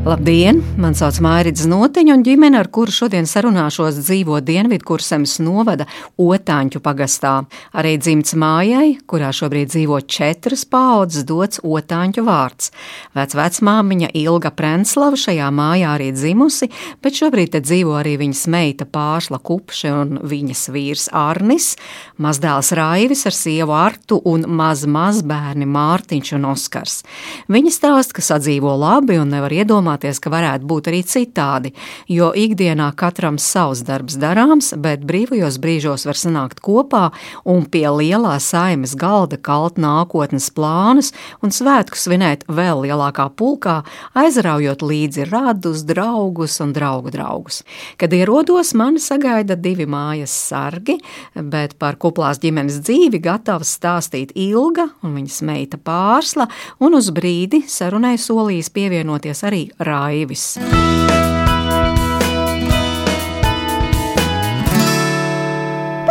Labdien! Mani sauc Mairits Notiņa, un ģimene, ar kuru šodien sarunāšos, dzīvo Dienvidkursemes novada Otāņu pagastā. Arī dzimts mājai, kurā šobrīd dzīvo četras paudzes, dots Otāņu vārds. Vecvecmāmiņa Ilga Prenslava šajā mājā arī dzimusi, bet šobrīd te dzīvo arī viņas meita Pāršla Kupše un viņas vīrs Arnis, mazdēls Raivis ar sievu Artu un maz mazbērni Mārtiņš un Oskars. Viņi stāst, ka sadzīvo labi un nevar iedomāties, iedomāties, ka varētu būt arī citādi, jo ikdienā katram savs darbs darāms, bet brīvajos brīžos var sanākt kopā un pie lielā saimes galda kalt nākotnes plānus un svētku svinēt vēl lielākā pulkā, aizraujot līdzi radus, draugus un draugu draugus. Kad ierodos, mani sagaida divi mājas sargi, bet par kuplās ģimenes dzīvi gatavs stāstīt Ilga un viņas meita Pārsla, un uz brīdi sarunai solījis pievienoties arī Raivis.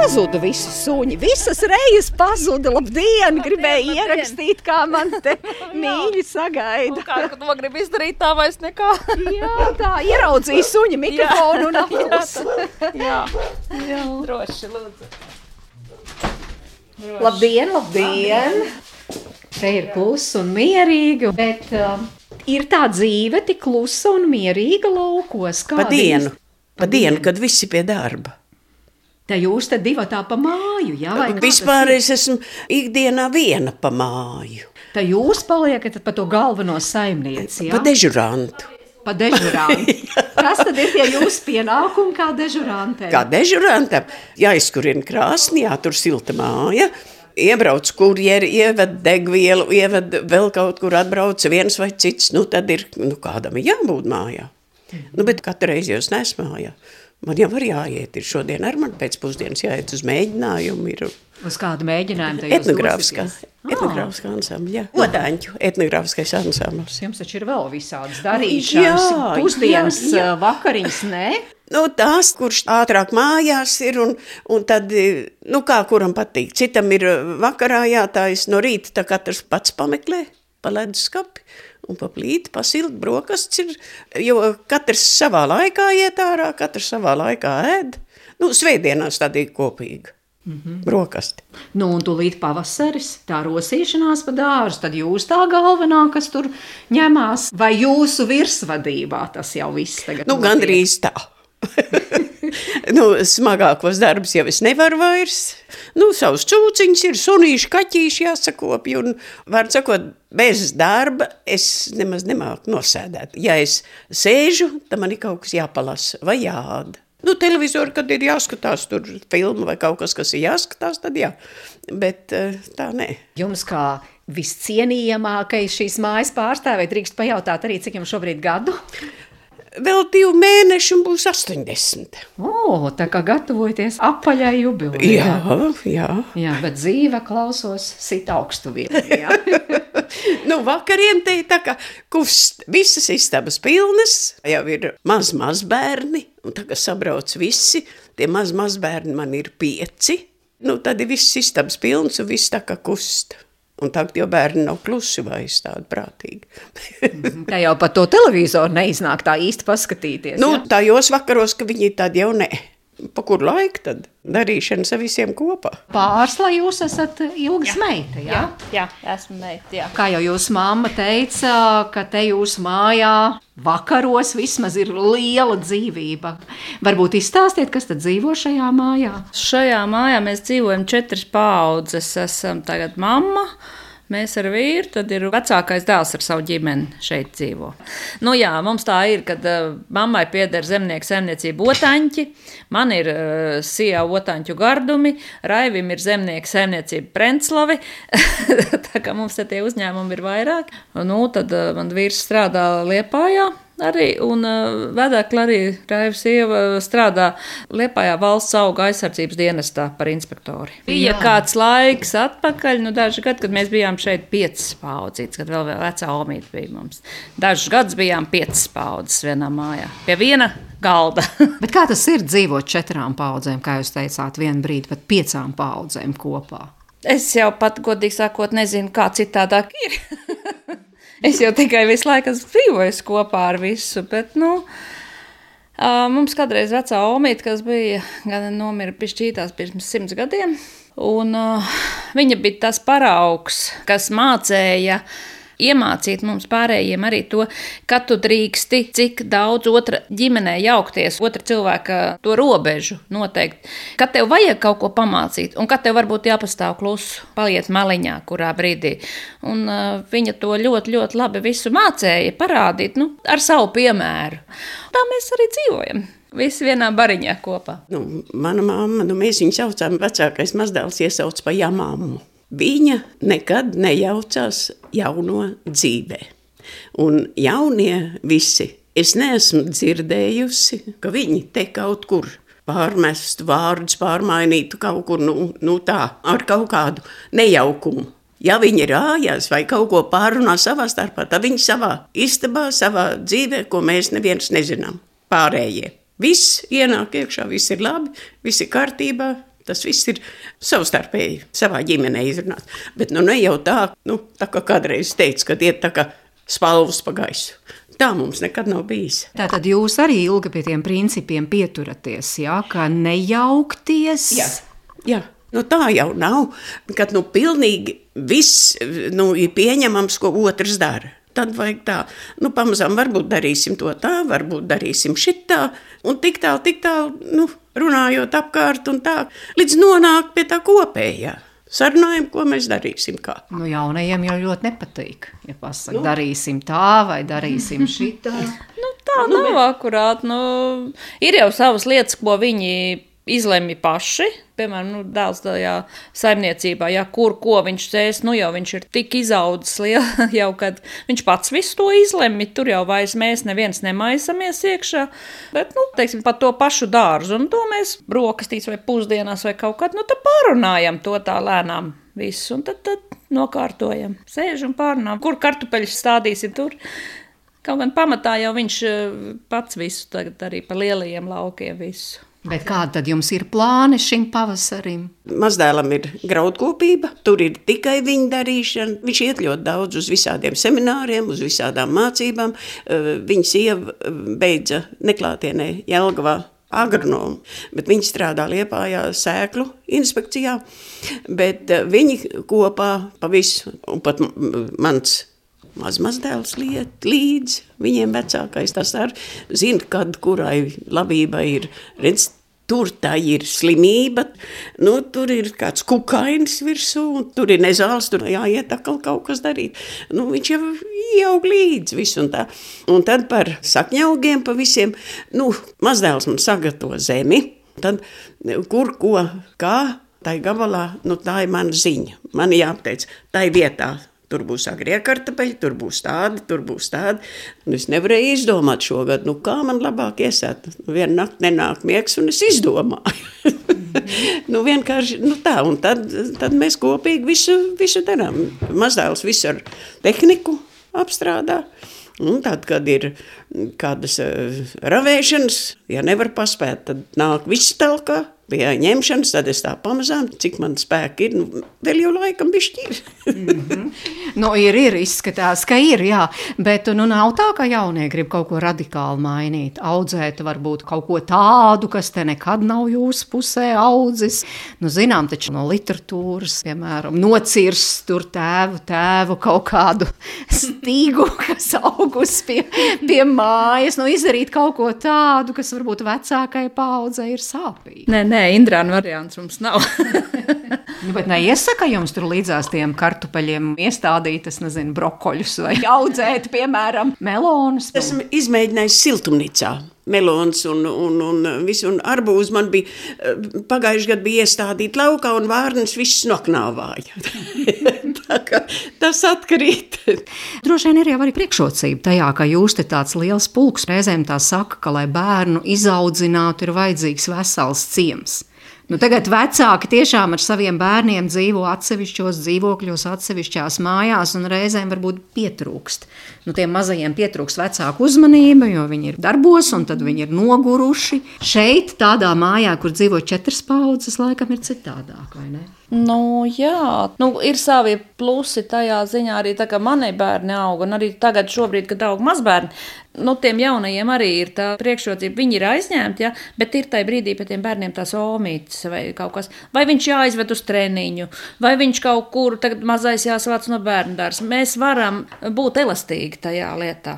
pazuda visi suņi. Visas reizes pazuda. Labdien! Gribēju ierakstīt, kā man te mīļi sagaida. Kā tu to gribi izdarīt, tā vairs nekā. jā, tā ieraudzīja suņa mikrofonu un apus. Jā, jā, droši, lūdzu. Droši. Labdien, labdien! Te ir klusa un mierīga, bet uh, ir tā dzīve tik klusa un mierīga laukos. Pa dienu, pa dienu, kad visi pie darba. Tā jūs te divi tā pa māju, jā? Vispār es esmu ikdienā viena pa māju. Tā jūs paliekat pa to galveno saimnieci, jā? Pa dežurantu. Pa dežurantu. Kas tad ir tie jūsu pienākumi kā dežurantē? Kā dežurantam? Jāizkurina krāsni, jātur silta māja iebrauc kurjeri, ieved degvielu, ieved vēl kaut kur atbrauc viens vai cits, nu tad ir, nu kādam ir jābūt mājā. Mm. Nu, bet katru reizi jau es nesmu mājā. Man jau var jāiet, ir šodien ar mani pēcpusdienas jāiet uz mēģinājumu. Ir, Uz kādu mēģinājumu? Etnogrāfiskā, ah. etnogrāfiskā ansambļa, jā. Odaņķu etnogrāfiskais ansamblis. Jums taču ir vēl visādas darīšanas, jā, pusdienas, jā, jā. vakariņas, nē? Nu, tās, kurš ātrāk mājās ir, un, un tad, nu, kā kuram patīk. Citam ir vakarā jātājas no rīta, tā katrs pats pameklē pa ledus skapi un pa plīti, pa siltu brokasts ir, jo katrs savā laikā iet ārā, katrs savā laikā ēd. Nu, svētdienās tādīgi kopīgi. Mm -hmm. Brokasti. Nu, un tūlīt pavasaris, tā rosīšanās pa dārzu, tad jūs tā galvenā, kas tur ņemās, vai jūsu virsvadībā tas jau viss tagad Nu, gandrīz tā. nu, smagākos darbus jau es nevaru vairs. Nu, savus cūciņus ir sunīši, kaķīši jāsakopj, un, var sakot, bez darba es nemaz nemāku nosēdēt. Ja es sēžu, tad man ir kaut kas jāpalasa vai jāāda. Nu, televizoru, kad ir jāskatās tur filmu vai kaut kas, kas ir jāskatās, tad jā. Bet eh, tā nē. Jums kā viscienījamākais šīs mājas pārstāvē drīkst pajautāt arī, cik jums šobrīd gadu? Vēl divi mēneši un būs 80. O, tā kā gatavojaties apaļai jubilejai. Jā, jā. jā, bet dzīve klausos sit augstu vilni. nu, vakariem te tā kā kust, visas istabas pilnas, jau ir maz, maz bērni, un tā kā sabrauc visi, tie maz, maz bērni man ir pieci, nu, tad ir viss istabas pilns un viss tā kā kust. Un tagad jau bērni nav klusi vairs tādi prātīgi. Mhm. tā jau par to televizoru neiznāk tā īsti paskatīties. Nu, ja? tajos vakaros, ka viņi tādi jau ne. Pa kur laiku tad? Darīšanas ar visiem kopā. Pārslā jūs esat ilgas jā. meita, jā? Jā, jā, esmu meita, jā. Kā jau jūsu mamma teica, ka te jūsu mājā vakaros vismaz ir liela dzīvība. Varbūt izstāstiet, kas tad dzīvo šajā mājā? Šajā mājā mēs dzīvojam četras paudzes. Esam tagad mamma, Mēs ar vīru, tad ir vecākais dēls ar savu ģimeni šeit dzīvo. Nu, jā, mums tā ir, kad uh, mammai pieder zemnieku saimniecība otaņķi, man ir uh, sija otaņķu gardumi, Raivim ir zemnieku saimniecība Prenslavi, tā kā mums te tie uzņēmumi ir vairāk. Nu, tad uh, man vīrs strādā Liepājā, arī, un uh, vedekli arī Raiva sieva strādā Liepājā valsts auga aizsardzības dienestā par inspektori. Bija Jā. kāds laiks atpakaļ, nu daži gadi, kad mēs bijām šeit piecas paudzes, kad vēl vecā omīte bija mums. Dažus gadus bijām piecas paudzes vienā mājā. Pie viena galda. Bet kā tas ir dzīvot četrām paudzēm, kā jūs teicāt, vienu brīdi pat piecām paudzēm kopā? Es jau pat, godīgi sakot, nezinu, kā citādāk ir. es jau tikai visu laiku esmu dzīvojis kopā ar visu, bet, nu, mums kādreiz vecā omīte, kas bija gan nomira pišķītās pirms simts gadiem, un viņa bija tas paraugs, kas mācēja, uh, iemācīt mums pārējiem arī to, ka tu drīksti, cik daudz otra ģimenē jaukties, otra cilvēka to robežu noteikt. Kad tev vajag kaut ko pamācīt, un kad tev varbūt jāpastāv klusu, paliet maliņā, kurā brīdī. Un uh, viņa to ļoti, ļoti labi visu mācēja, parādīt nu, ar savu piemēru. Tā mēs arī dzīvojam. Visi vienā bariņā kopā. Nu, mana mamma, nu, mēs viņu saucām, vecākais mazdēls iesauc pa jāmāmu. Viņa nekad nejaucās jauno dzīvē. Un jaunie visi, es neesmu dzirdējusi, ka viņi te kaut kur pārmestu vārdus, pārmainītu kaut kur nu, nu tā, ar kaut kādu nejaukumu. Ja viņi rājās vai kaut ko pārunā savā starpā, tad viņi savā istabā, savā dzīvē, ko mēs neviens nezinām. Pārējie. Viss ienāk iekšā, viss ir labi, viss ir kārtībā, Tas viss ir savstarpēji, savā ģimenē izrunāts. Bet nu, ne jau tā, nu, tā kā kādreiz teica, ka iet tā kā spalvas pa gaisu. Tā mums nekad nav bijis. Tātad jūs arī ilgi pie tiem principiem pieturaties, jā, kā nejaukties. Jā, jā. Nu, tā jau nav, kad nu, pilnīgi viss nu, ir pieņemams, ko otrs dara tad vajag tā, nu, pamazām varbūt darīsim to tā, varbūt darīsim šitā, un tik tālu, tik tālu, nu, runājot apkārt un tā, līdz nonākt pie tā kopējā. Sarunājam, ko mēs darīsim. Kā. Nu, jaunajiem jau ļoti nepatīk. Ja pasaka, nu. darīsim tā vai darīsim šitā. nu, tā nu, nav akurāti. Nu, ir jau savas lietas, ko viņi izlemj paši. Piemēram, nu, dēls tajā saimniecībā, ja kur ko viņš cēs, nu jau viņš ir tik izaudzis liela, jau kad viņš pats visu to izlemj. Tur jau vairs mēs neviens nemaisamies iekšā. Bet, nu, teiksim, par to pašu dārzu, un to mēs brokastīs vai pusdienās vai kaut kad, nu, tā pārunājam to tā lēnām visu, un tad, tad nokārtojam. Sēžam pārunām, kur kartupeļus stādīsim tur. Kaut gan pamatā jau viņš eh, pats visu tagad arī pa lielajiem laukiem visu. Bet kādi tad jums ir plāni šim pavasarim? Mazdēlam ir graudkopība, tur ir tikai viņa darīšana. Viņš iet ļoti daudz uz visādiem semināriem, uz visādām mācībām. Eh, viņa sieva eh, beidza neklātienē Jelgavā agronomu, bet viņi strādā Liepājā sēklu inspekcijā, bet eh, viņi kopā pa visu, un pat mans mazmazdēls liet līdzi. Viņiem vecākais tas arī zina, kad kurai labībai ir. Redz, tur tā ir slimība, nu, tur ir kāds kukainis virsū, tur ir nezāles, tur jāiet atkal kaut kas darīt. Nu, viņš jau ieaug līdzi visu un tā. Un tad par sakņaugiem pa visiem, nu, mazdēls man sagatavo zemi, tad kur, ko, kā, tai gabalā, nu, tā ir mana ziņa. Man jāpateic, tai vietā Tur būs agrie kartupeļi, tur būs tādi, tur būs tādi. Un es nevarēju izdomāt šogad, nu, kā man labāk iesēt. Nu, vienu nakti nenāk miegs, un es izdomāju. nu, vienkārši nu, tā, un tad, tad mēs kopīgi visu, visu darām. Mazdēls visu ar tehniku apstrādā. Un tad, kad ir kādas uh, ravēšanas, ja nevar paspēt, tad nāk viss telkā pie ņemšanas, tad es tā pamazām, cik man spēki ir, nu, vēl jau laikam bišķi ir. mm -hmm. Nu, ir, ir, izskatās, ka ir, jā, bet nu nav tā, ka jaunie grib kaut ko radikāli mainīt, audzēt varbūt kaut ko tādu, kas te nekad nav jūsu pusē audzis. Nu, zinām taču no literatūras, piemēram, nocirs tur tēvu, tēvu kaut kādu stīgu, kas augus pie, pie mājas, nu, izdarīt kaut ko tādu, kas varbūt vecākai paudzei ir sāpīgi. Nē, nē, Nē, Indrāna variants mums nav. nu, bet neiesaka jums tur līdzās tiem kartupeļiem iestādīt, es nezinu, brokoļus vai audzēt, piemēram, melonus. Esmu izmēģinājis siltumnīcā melons un, un, un visu, un arbūzi man bija, eh, pagājuši gadu bija iestādīti laukā un vārnas viss noknāvāja. tas atkarīt. Droši vien ir jau arī priekšrocība tajā, ka jūs te tāds liels pulks reizēm tā saka, ka, lai bērnu izaudzinātu, ir vajadzīgs vesels ciems. Nu, tagad vecāki tiešām ar saviem bērniem dzīvo atsevišķos dzīvokļos, atsevišķās mājās, un reizēm varbūt pietrūkst. Nu, tiem mazajiem pietrūkst vecāku uzmanība, jo viņi ir darbos, un tad viņi ir noguruši. Šeit, tādā mājā, kur dzīvo četras paudzes, laikam ir citādāk, vai ne? Nu, jā, nu, ir savi plusi tajā ziņā, arī tā, ka mani bērni aug, un arī tagad, šobrīd, kad aug mazbērni, nu, tiem jaunajiem arī ir tā priekšrocība. Viņi ir aizņemti, ja, bet ir tajā brīdī pie tiem bērniem tās omītes vai kaut kas. Vai viņš jāizved uz treniņu, vai viņš kaut kur tagad mazais jāsvāc no bērnu dārza. Mēs varam būt elastīgi tajā lietā.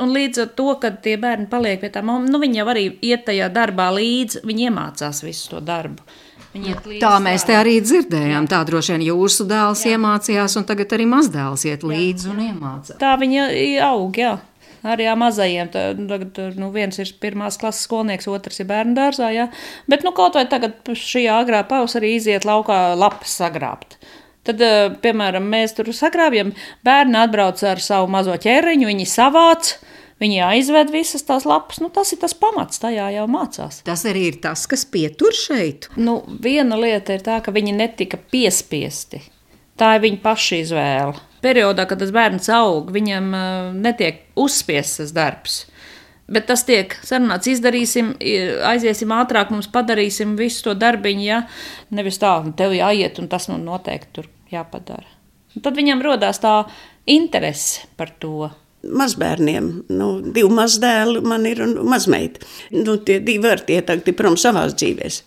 Un līdz ar to, kad tie bērni paliek pie tā, nu, viņi jau arī iet tajā darbā līdzi, viņi iemācās visu to darbu. Tā mēs te arī dzirdējām. Tā droši vien jūsu dēls jā. iemācījās, un tagad arī mazdēls iet līdzi un iemācās. Tā viņa aug, jā. Arī jā, mazajiem. Tagad nu, viens ir pirmās klases skolnieks, otrs ir bērnu dārzā. Jā. Bet nu, kaut vai tagad šī agrā pavasarī iziet laukā lapas sagrābt. Tad, piemēram, mēs tur sagrābjam, bērni atbrauc ar savu mazo ķēriņu, viņi savāc. Viņi aizved visas tās lapas, nu, tas ir tas pamats, tajā jau mācās. Tas arī ir tas, kas pietur šeit. Nu, viena lieta ir tā, ka viņi netika piespiesti. Tā ir viņa paša izvēle. Periodā, kad tas bērns aug, viņam uh, netiek uzspiests tas darbs. Bet tas tiek sarunāts, izdarīsim, aiziesim ātrāk, mums padarīsim visu to darbiņu. Ja? Nevis tā, tev jāiet, un tas nu noteikti tur jāpadara. Un tad viņam rodās tā interese par to mazbērniem. Nu, divi mazdēli man ir un mazmeita. Nu, tie divi var tagad prom savās dzīvēs.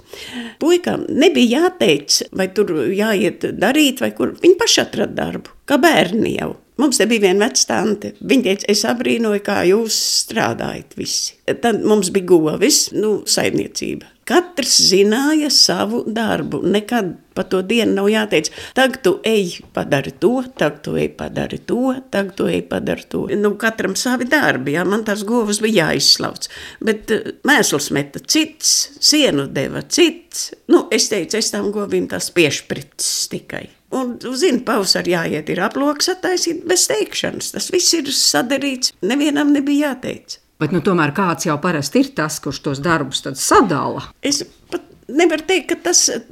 Puikām nebija jāteic, vai tur jāiet darīt, vai kur. Viņi paši atrada darbu, kā bērni jau. Mums te bija viena vecā tante. Viņa teica, es abrīnoju, kā jūs strādājat visi. Tad mums bija govis, nu, saimniecība. Katrs zināja savu darbu. Nekad pa to dienu nav jāteic, tagad tu ej, padari to, tagad tu ej, padari to, tagad tu ej, padari to. Nu, katram savi darbi, jā, man tās govas bija jāizslauc. Bet uh, mēsls meta cits, sienu deva cits. Nu, es teicu, es tam govīm tās piešprits tikai. Un, zini, pavasarī jāiet, ir aploks attaisīt bez teikšanas. Tas viss ir sadarīts, nevienam nebija jāteic. Bet nu, tomēr kāds jau parasti ir tas, kurš tos darbus sadala. Es pat nevaru teikt, ka tas eh,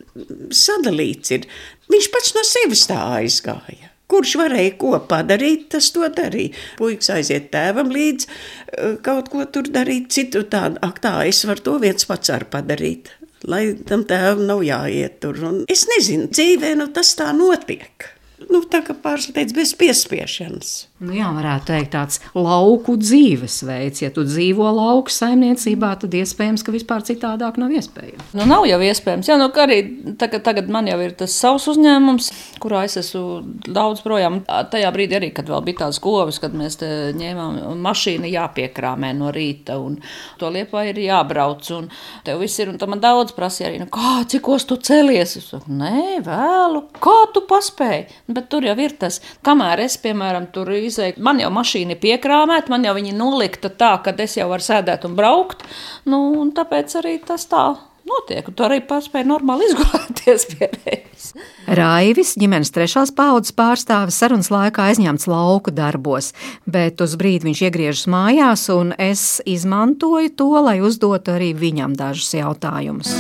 sadalīts ir. Viņš pats no sevis tā aizgāja. Kurš varēja ko padarīt, tas to darīja. Puisis aiziet tēvam līdzi, eh, kaut ko tur darīt, citu tādu, ak, tā es varu to viens pats arī padarīt. Lai tam tēvam nav jāiet tur. Un es nezinu, dzīvē nu tas tā notiek. Nu, tā kā pārsteidz bez piespiešanas. Nu, jā, varētu teikt, tāds lauku dzīvesveids. Ja tu dzīvo lauku saimniecībā, tad iespējams, ka vispār citādāk nav iespējams. Nu, nav jau iespējams. Jā, nu, arī tagad, tagad man jau ir tas savs uzņēmums, kurā es esmu daudz projām. Tajā brīdī arī, kad vēl bija tās govis, kad mēs ņēmām mašīnu jāpiekrāmē no rīta, un to liepā ir jābrauc, un tev viss ir, un tam man daudz prasīja arī, nu, kā, cikos tu celies? Es saku, nē, vēlu, kā tu paspēji? Bet tur jau ir tas, kamēr es, piemēram, tur izdevu izveikt. Man jau mašīna ir piekrāmēta, man jau viņa nolikta tā, ka es jau varu sēdēt un braukt. Nu, un tāpēc arī tas tā notiek. Tu arī paspēji normāli izgulēties pie reizes. Raivis, ģimenes trešās paudzes pārstāvis, sarunas laikā aizņemts lauku darbos, bet uz brīdi viņš iegriežas mājās, un es izmantoju to, lai uzdotu arī viņam dažus jautājumus.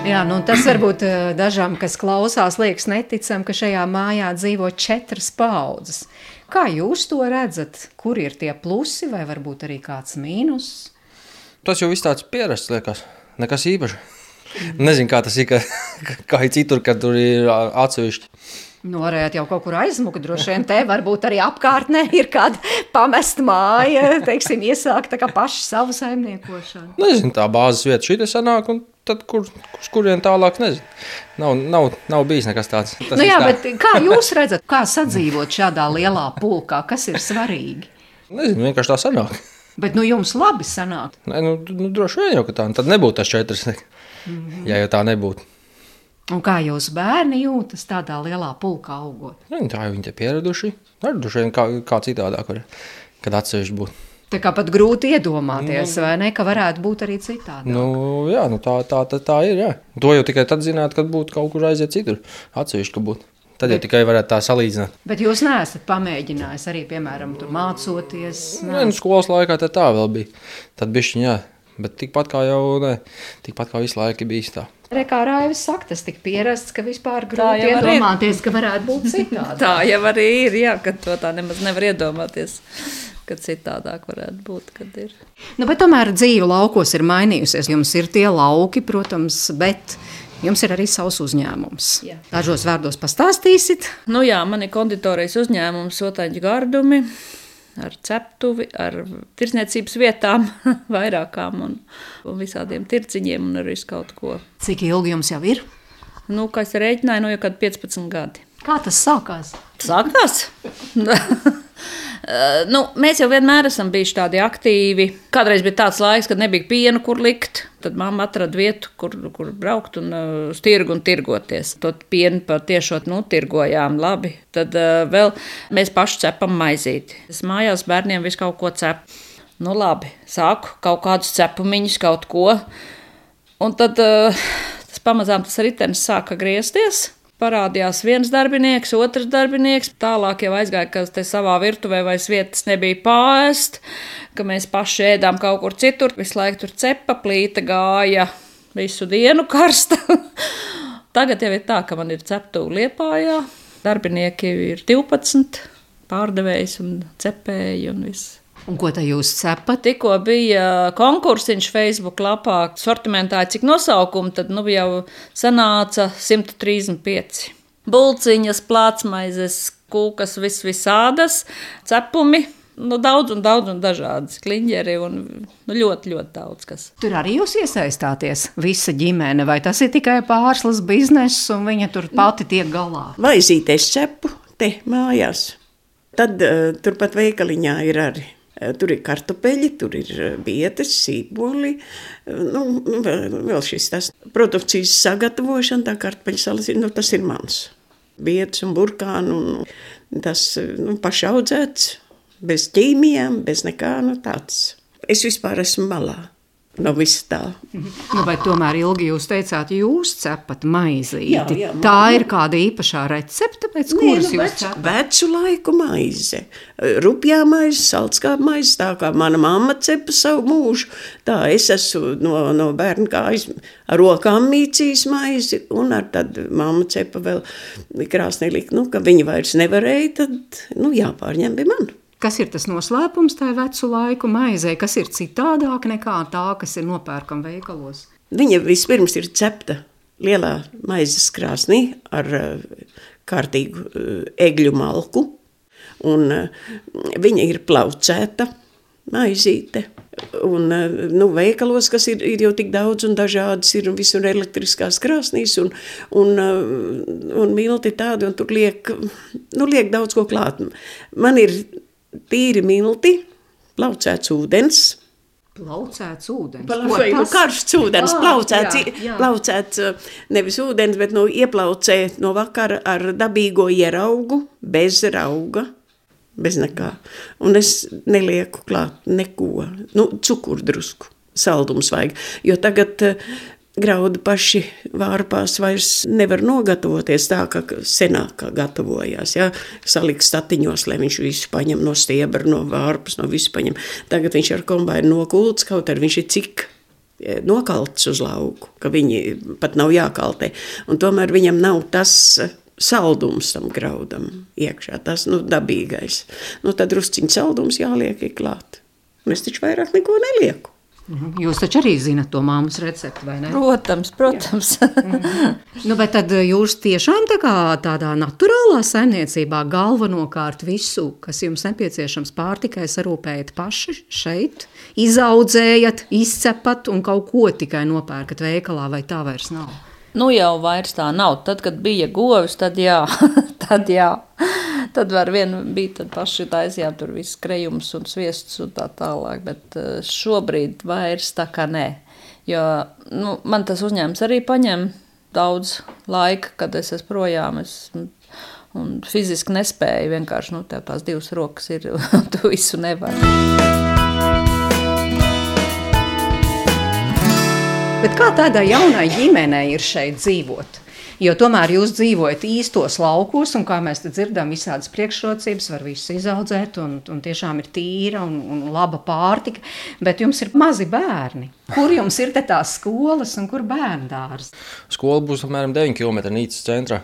Jā, nu, tas varbūt eh, dažām, kas klausās, liekas neticami, ka šajā mājā dzīvo četras paudzes. Kā jūs to redzat? Kur ir tie plusi vai varbūt arī kāds mīnus? Tas jau viss tāds pierasts, liekas, nekas īpašs. Mm. Nezinu, kā tas ir, ka, kā ir citur, kad tur ir atsevišķi. Nu, varētu jau kaut kur aizmukt. Droši vien te varbūt arī apkārtnē ir kāda pamesta māja, teiksim, iesākt pašu savu saimniekošanu. Nezinu, tā bāzes vieta šī te sanāk, un tad kur, kurš kurien tālāk nezinu. Nav, nav, nav bijis nekas tāds. Tas nu jā, tā. bet kā jūs redzat, kā sadzīvot šādā lielā pulkā, kas ir svarīgi? Nezinu, vienkārši tā sanāk. Bet nu jums labi sanāk. Nē, nu, nu, droši vien jau, tā, tad nebūtu tas četras, mm -hmm. ja jau tā nebūtu. Un kā jūs bērni jūtas tādā lielā pulkā augot? Nu, tā jau viņi ir pieraduši. Ar vien kā, kā citādāk, var, kad atsevišķi būtu. Tā kā pat grūti iedomāties, vai ne, ka varētu būt arī citādi. Nu, jā, nu tā, tā, tā, tā ir. Jā. To jau tikai tad zināt, kad būtu kaut kur aiziet citur. Atsevišķi, ka būtu. Tad jau tikai varētu tā salīdzināt. Bet jūs neesat pamēģinājis arī, piemēram, mācoties. Nē, nu, skolas laikā tā, tā vēl bija. Tad bišķiņ, jā. Bet tikpat kā jau, ne, tikpat kā visu laiku ir bijis tā. Re, kā Raivis saka, tas tik pierasts, ka vispār Tā grūti arī ir. iedomāties, ka varētu būt citādi. Tā jau arī ir, jā, ka to tā nemaz nevar iedomāties, ka citādāk varētu būt, kad ir. Nu, bet tomēr dzīve laukos ir mainījusies. Jums ir tie lauki, protams, bet jums ir arī savs uzņēmums. Jā. Dažos vārdos pastāstīsit. Nu jā, man ir konditorijas uzņēmums Sotaņu gardumi ar ceptuvi, ar tirsniecības vietām, vairākām un, un visādiem tirciņiem un arī kaut ko. Cik ilgi jums jau ir? Nu, kā es rēķināju, nu jau kad 15 gadi. Kā tas sākās? Sākās. Eh, nu, mēs jau vienmēr esam bijuši tādi aktīvi. Kādreiz bija tāds laiks, kad nebija piena, kur likt. Tad mamma atrada vietu, kur, kur braukt un uh, uz tirgu un tirgoties. To pienu patiešām nu, tirgojām labi. Tad uh, vēl mēs paši cepam maizīti. Es mājās bērniem visu kaut ko cepu. Nu, labi, sāku kaut kādus cepumiņus, kaut ko. Un tad uh, tas pamazām tas ritenis sāka griezties. Parādījās viens darbinieks, otrs darbinieks. Tālāk jau aizgāja, ka te savā virtuvē vairs vietas nebija pāriest, ka mēs paši ēdām kaut kur citur. Visu laiku tur cepa plīta gāja visu dienu karsta. Tagad jau ir tā, ka man ir ceptuve liepājā. Darbinieki ir 12, pārdevējs un cepēji un viss. Un ko te jūs cepat? Tikko bija konkursiņš Facebook lapā, sortimentā, cik nosaukumu, tad nu jau sanāca 135. Bulciņas, plātsmaizes, kūkas, vis visādas, cepumi, nu daudz un daudz un dažādas kliņģeri un nu, ļoti, ļoti daudz kas. Tur arī jūs iesaistāties, visa ģimene, vai tas ir tikai pārslas bizness, un viņa tur pati tiek galā? Vaizīties cepu te mājās. Tad uh, turpat veikaliņā ir arī. Uh, tur ir kartupeļi, tur ir uh, bietes, sīpoli, uh, nu, nu, vēl, vēl šis tas produkcijas sagatavošana, tā kartupeļu salas, nu, tas ir mans. Bietes un burkānu, un tas nu, paši audzēts, bez ķīmijām, bez nekā, nu tāds. Es vispār esmu malā no viss tā. Nu, vai tomēr ilgi jūs teicāt, jūs cepat maizīti? Jā, jā, man- tā ir kāda īpašā recepte, pēc Nē, kuras nu, jūs vecu, cepat? vecu laiku maize, rupjā maize, salskāpa maize, tā kā mana mamma cepa savu mūžu. Tā es esmu no, no bērna kājas ar rokām mīcījis maizi, un ar tad mamma cepa vēl krāsnī likt, nu, ka viņa vairs nevarēja, tad, nu, jāpārņem bija man. Kas ir tas noslēpums tajā vecu laiku maizē? Kas ir citādāk nekā tā, kas ir nopērkama veikalos? Viņa vispirms ir cepta lielā maizes krāsnī ar eh, kārtīgu eh, egļu malku, un eh, viņa ir plaucēta maizīte. Un, nu, veikalos, kas ir, ir jau tik daudz un dažādas, ir visur elektriskās krāsnīs un, un, un milti tādi, un tur liek, nu, liek daudz ko klāt. Man ir tīri milti, plaucēts ūdens, Plaucēts ūdens. Vai, nu, karsts ūdens, Ā, plaucēts, jā, jā. plaucēts uh, nevis ūdens, bet nu, ieplaucē no vakara ar dabīgo ieraugu, bez rauga, bez nekā. Un es nelieku klāt neko, nu, cukurdrusku, saldums vajag, jo tagad uh, graudu paši vārpās vairs nevar nogatavoties tā, kā senāk gatavojās, ja? salikt statiņos, lai viņš visu paņem no stiebra, no vārpas, no visu paņem. Tagad viņš ar kombainu nokults, kaut arī viņš ir cik eh, nokalts uz lauku, ka viņi pat nav jākaltē. Un tomēr viņam nav tas saldums tam graudam iekšā, tas nu, dabīgais. Nu, tad drusciņš saldums jāliek klāt. Un es taču vairāk neko nelieku. Jūs taču arī zinat to māmas recepti, vai ne? Protams, protams. Nu, bet tad jūs tiešām tā kā tādā naturālā saimniecībā galvenokārt visu, kas jums nepieciešams pārtikai, sarūpējat paši šeit, izaudzējat, izcepat un kaut ko tikai nopērkat veikalā, vai tā vairs nav? Nu jau vairs tā nav. Tad, kad bija govis, tad jā, tad jā tad var vien bija tad paši taisījām tur viss krējums un sviests un tā tālāk, bet eh, šobrīd vairs tā kā nē. Jo nu, man tas uzņēmums arī paņem daudz laika, kad es esmu projām. Es, un fiziski nespēju vienkārši nu, tās divas rokas ir un tu visu nevari. Bet kā tādai jaunai ģimenei ir šeit dzīvot? Jo tomēr jūs dzīvojat īstos laukos, un kā mēs dzirdam, visādas priekšrocības var visu izaudzēt, un, un tiešām ir tīra un, un laba pārtika. Bet jums ir mazi bērni. Kur jums ir tās skolas un kur bērnu dārsts? Skola būs apmēram 9 km no Nīcas centra.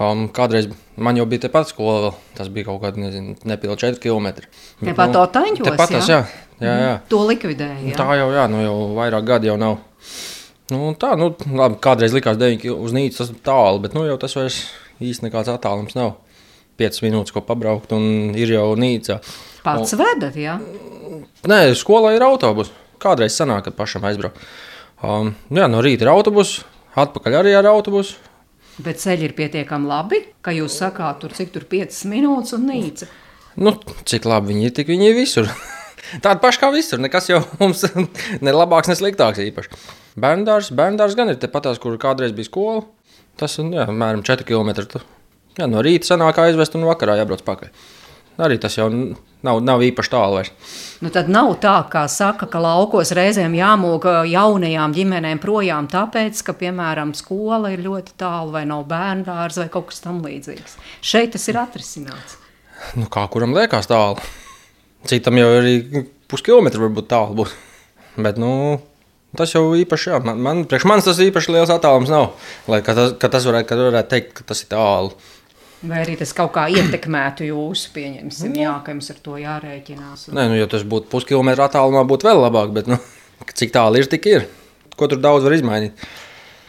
Um, kādreiz man jau bija tepat skola, vēl. tas bija kaut kādi nepilni 4 km. Tepat nu, Otaņos? Tepat tas, jā. jā, jā. To likvidēja. Jā. Tā jau, jā, nu jau vairāk gadi jau nav. Nu, tā, nu, labi, kādreiz likās 9 uz Nīcas, tas ir tālu, bet nu, jau tas vairs īsti nekāds attālums nav. 5 minūtes, ko pabraukt, un ir jau Nīca. Pats un, vedat, jā? Nē, skolā ir autobus. Kādreiz sanāk, kad pašam aizbraukt. Um, jā, no rīta ir autobus, atpakaļ arī ar autobusu. Bet ceļi ir pietiekami labi, ka jūs sakāt, tur cik tur 5 minūtes un nīca. Nu, cik labi viņi ir, tik viņi ir visur. Tāda paša kā visur. Nekas jau mums ne labāks, ne sliktāks īpaši. Bērndārs, bērndārs gan ir tepatās, kur kādreiz bija skola. Tas ir apmēram 4 km. Jā, no rīta sanāk aizvest un vakarā jābrauc pakaļ. Arī tas jau nav, nav īpaši tālu vairs. Nu, tad nav tā, kā saka, ka laukos reizēm jāmūg jaunajām ģimenēm projām, tāpēc, ka, piemēram, skola ir ļoti tālu, vai nav bērnu dārza, vai kaut kas tamlīdzīgs. Šeit tas ir atrisināts. Nu, kā kuram liekas tālu? Citam jau arī puskilometru varbūt tālu būs. Bet, nu, tas jau īpaši, jā, man, man, priekš manis tas īpaši liels attālums nav. Lai, ka tas, ka tas varētu, ka varētu teikt, ka tas ir tālu. Vai arī tas kaut kā ietekmētu jūsu pieņemsim, jā, ka jums ar to jārēķinās? Un... Nē, nu, ja tas būtu puskilometra attālumā, būtu vēl labāk, bet nu, cik tālu ir, tik ir. Ko tur daudz var izmainīt?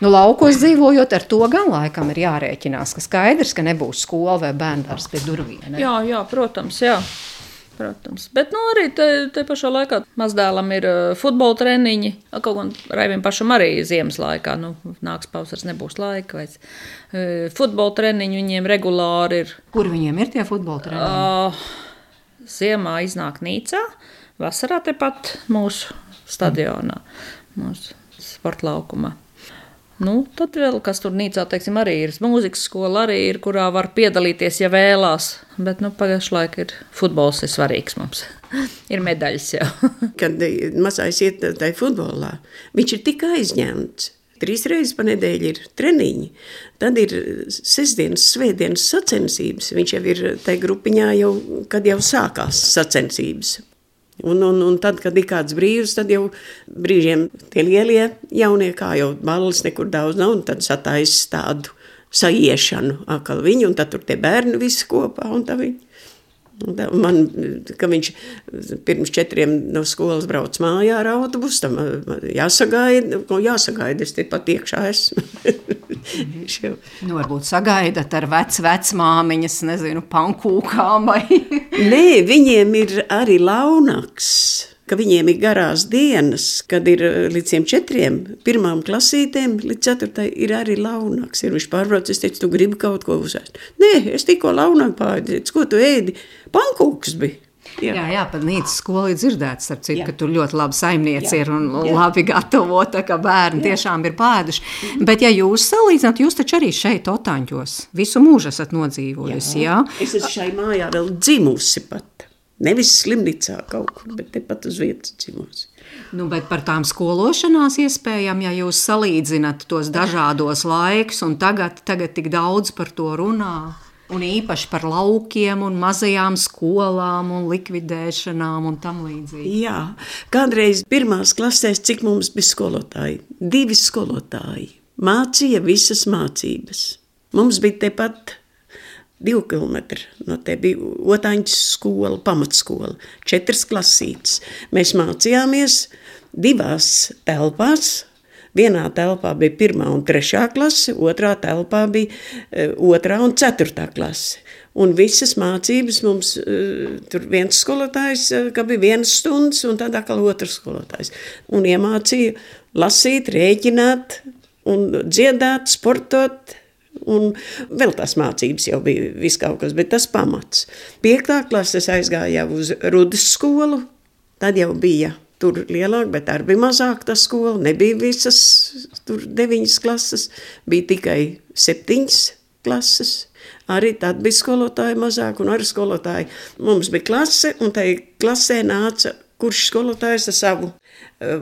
Nu, laukos dzīvojot, ar to gan laikam ir jārēķinās, ka skaidrs, ka nebūs skola vai bērns pie durvīm. Ne? Jā, jā, protams, jā. Protams. Bet nu, arī te, te pašā laikā mazdēlam ir uh, futbola treniņi. Kaut gan Raivim pašam arī ziemas laikā, nu, nāks pavasaris, nebūs laika. Vai, uh, futbola treniņi viņiem regulāri ir. Kur viņiem ir tie futbola treniņi? Uh, ziemā iznāk Nīcā, vasarā tepat mūsu stadionā, mūsu sporta laukumā. Nu, tad vēl kas tur nīcā, teiksim, arī ir mūzikas skola, arī ir, kurā var piedalīties, ja vēlās. Bet nu, pašlaik ir futbols ir svarīgs mums. ir medaļas jau. Kad mazais iet tajā futbolā, viņš ir tik aizņemts. Trīs reizes pa nedēļu ir treniņi, tad ir sestdienas, svētdienas sacensības. Viņš jau ir tajā grupiņā, jau, kad jau sākās sacensības. Un, un, un tad, kad ir kāds brīvs, tad jau brīžiem tie lielie jaunie, kā jau balvas nekur daudz nav, un tad sataisa tādu saiešanu atkal viņu, un tad tur tie bērni visi kopā, un tā viņi. Man, ka viņš pirms četriem no skolas brauc mājā ar autobusu, tam jāsagaida, ko jāsagaida, es te pat iekšā esmu. jau... nu, varbūt sagaidat ar vec, vecmāmiņas, nezinu, pankūkām vai... Nē, viņiem ir arī launaks ka viņiem ir garās dienas, kad ir eh, līdz četriem, pirmām klasītēm, līdz ceturtai ir arī launaks. Ir viņš pārbrauc, es teicu, tu gribi kaut ko uzēst. Nē, es tikko launāk pārdzīju, ko tu ēdi? Pankūks bija. Jā, jā, jā pat Nīcas skolā ir dzirdēts, citu, ka tur ļoti labi saimnieci jā. ir un jā. labi gatavota, ka bērni jā. tiešām ir pēduši. Bet, ja jūs salīdzināt, jūs taču arī šeit, Otāņos, visu mūžu esat nodzīvojusi. Jā. Jā? Es esmu šai mājā vēl dzimusi pat. Nevis slimnīcā kaut kur, bet tepat uz vietas dzimusi. Nu, bet par tām skološanās iespējām, ja jūs salīdzināt tos dažādos laikus, un tagad, tagad tik daudz par to runā. Un īpaši par laukiem, un mazajām skolām, un likvidēšanām un tam līdzīgi. Jā, kādreiz pirmās klasēs, cik mums bija skolotāji? Divi skolotāji mācīja visas mācības. Mums bija tepat divi kilometri no te bija otāņas skola, pamatskola, četras klasītes. Mēs mācījāmies divās telpās, Vienā telpā bija pirmā un trešā klase, otrā telpā bija uh, otrā un ceturtā klase. Un visas mācības mums uh, tur viens skolotājs, uh, ka bija viens stundas, un tad atkal otrs skolotājs. Un iemācīja lasīt, rēķināt, un dziedāt, sportot. Un vēl tās mācības jau bija viss kaut kas, bet tas pamats. Piektā klases aizgāja jau uz Rudas skolu, tad jau bija tur lielāk, bet arī bija mazāk tā skola. Nebija visas tur deviņas klases, bija tikai septiņas klases. Arī tad bija skolotāji mazāk, un arī skolotāji. Mums bija klase, un tai klasē nāca kurš skolotājs ar savu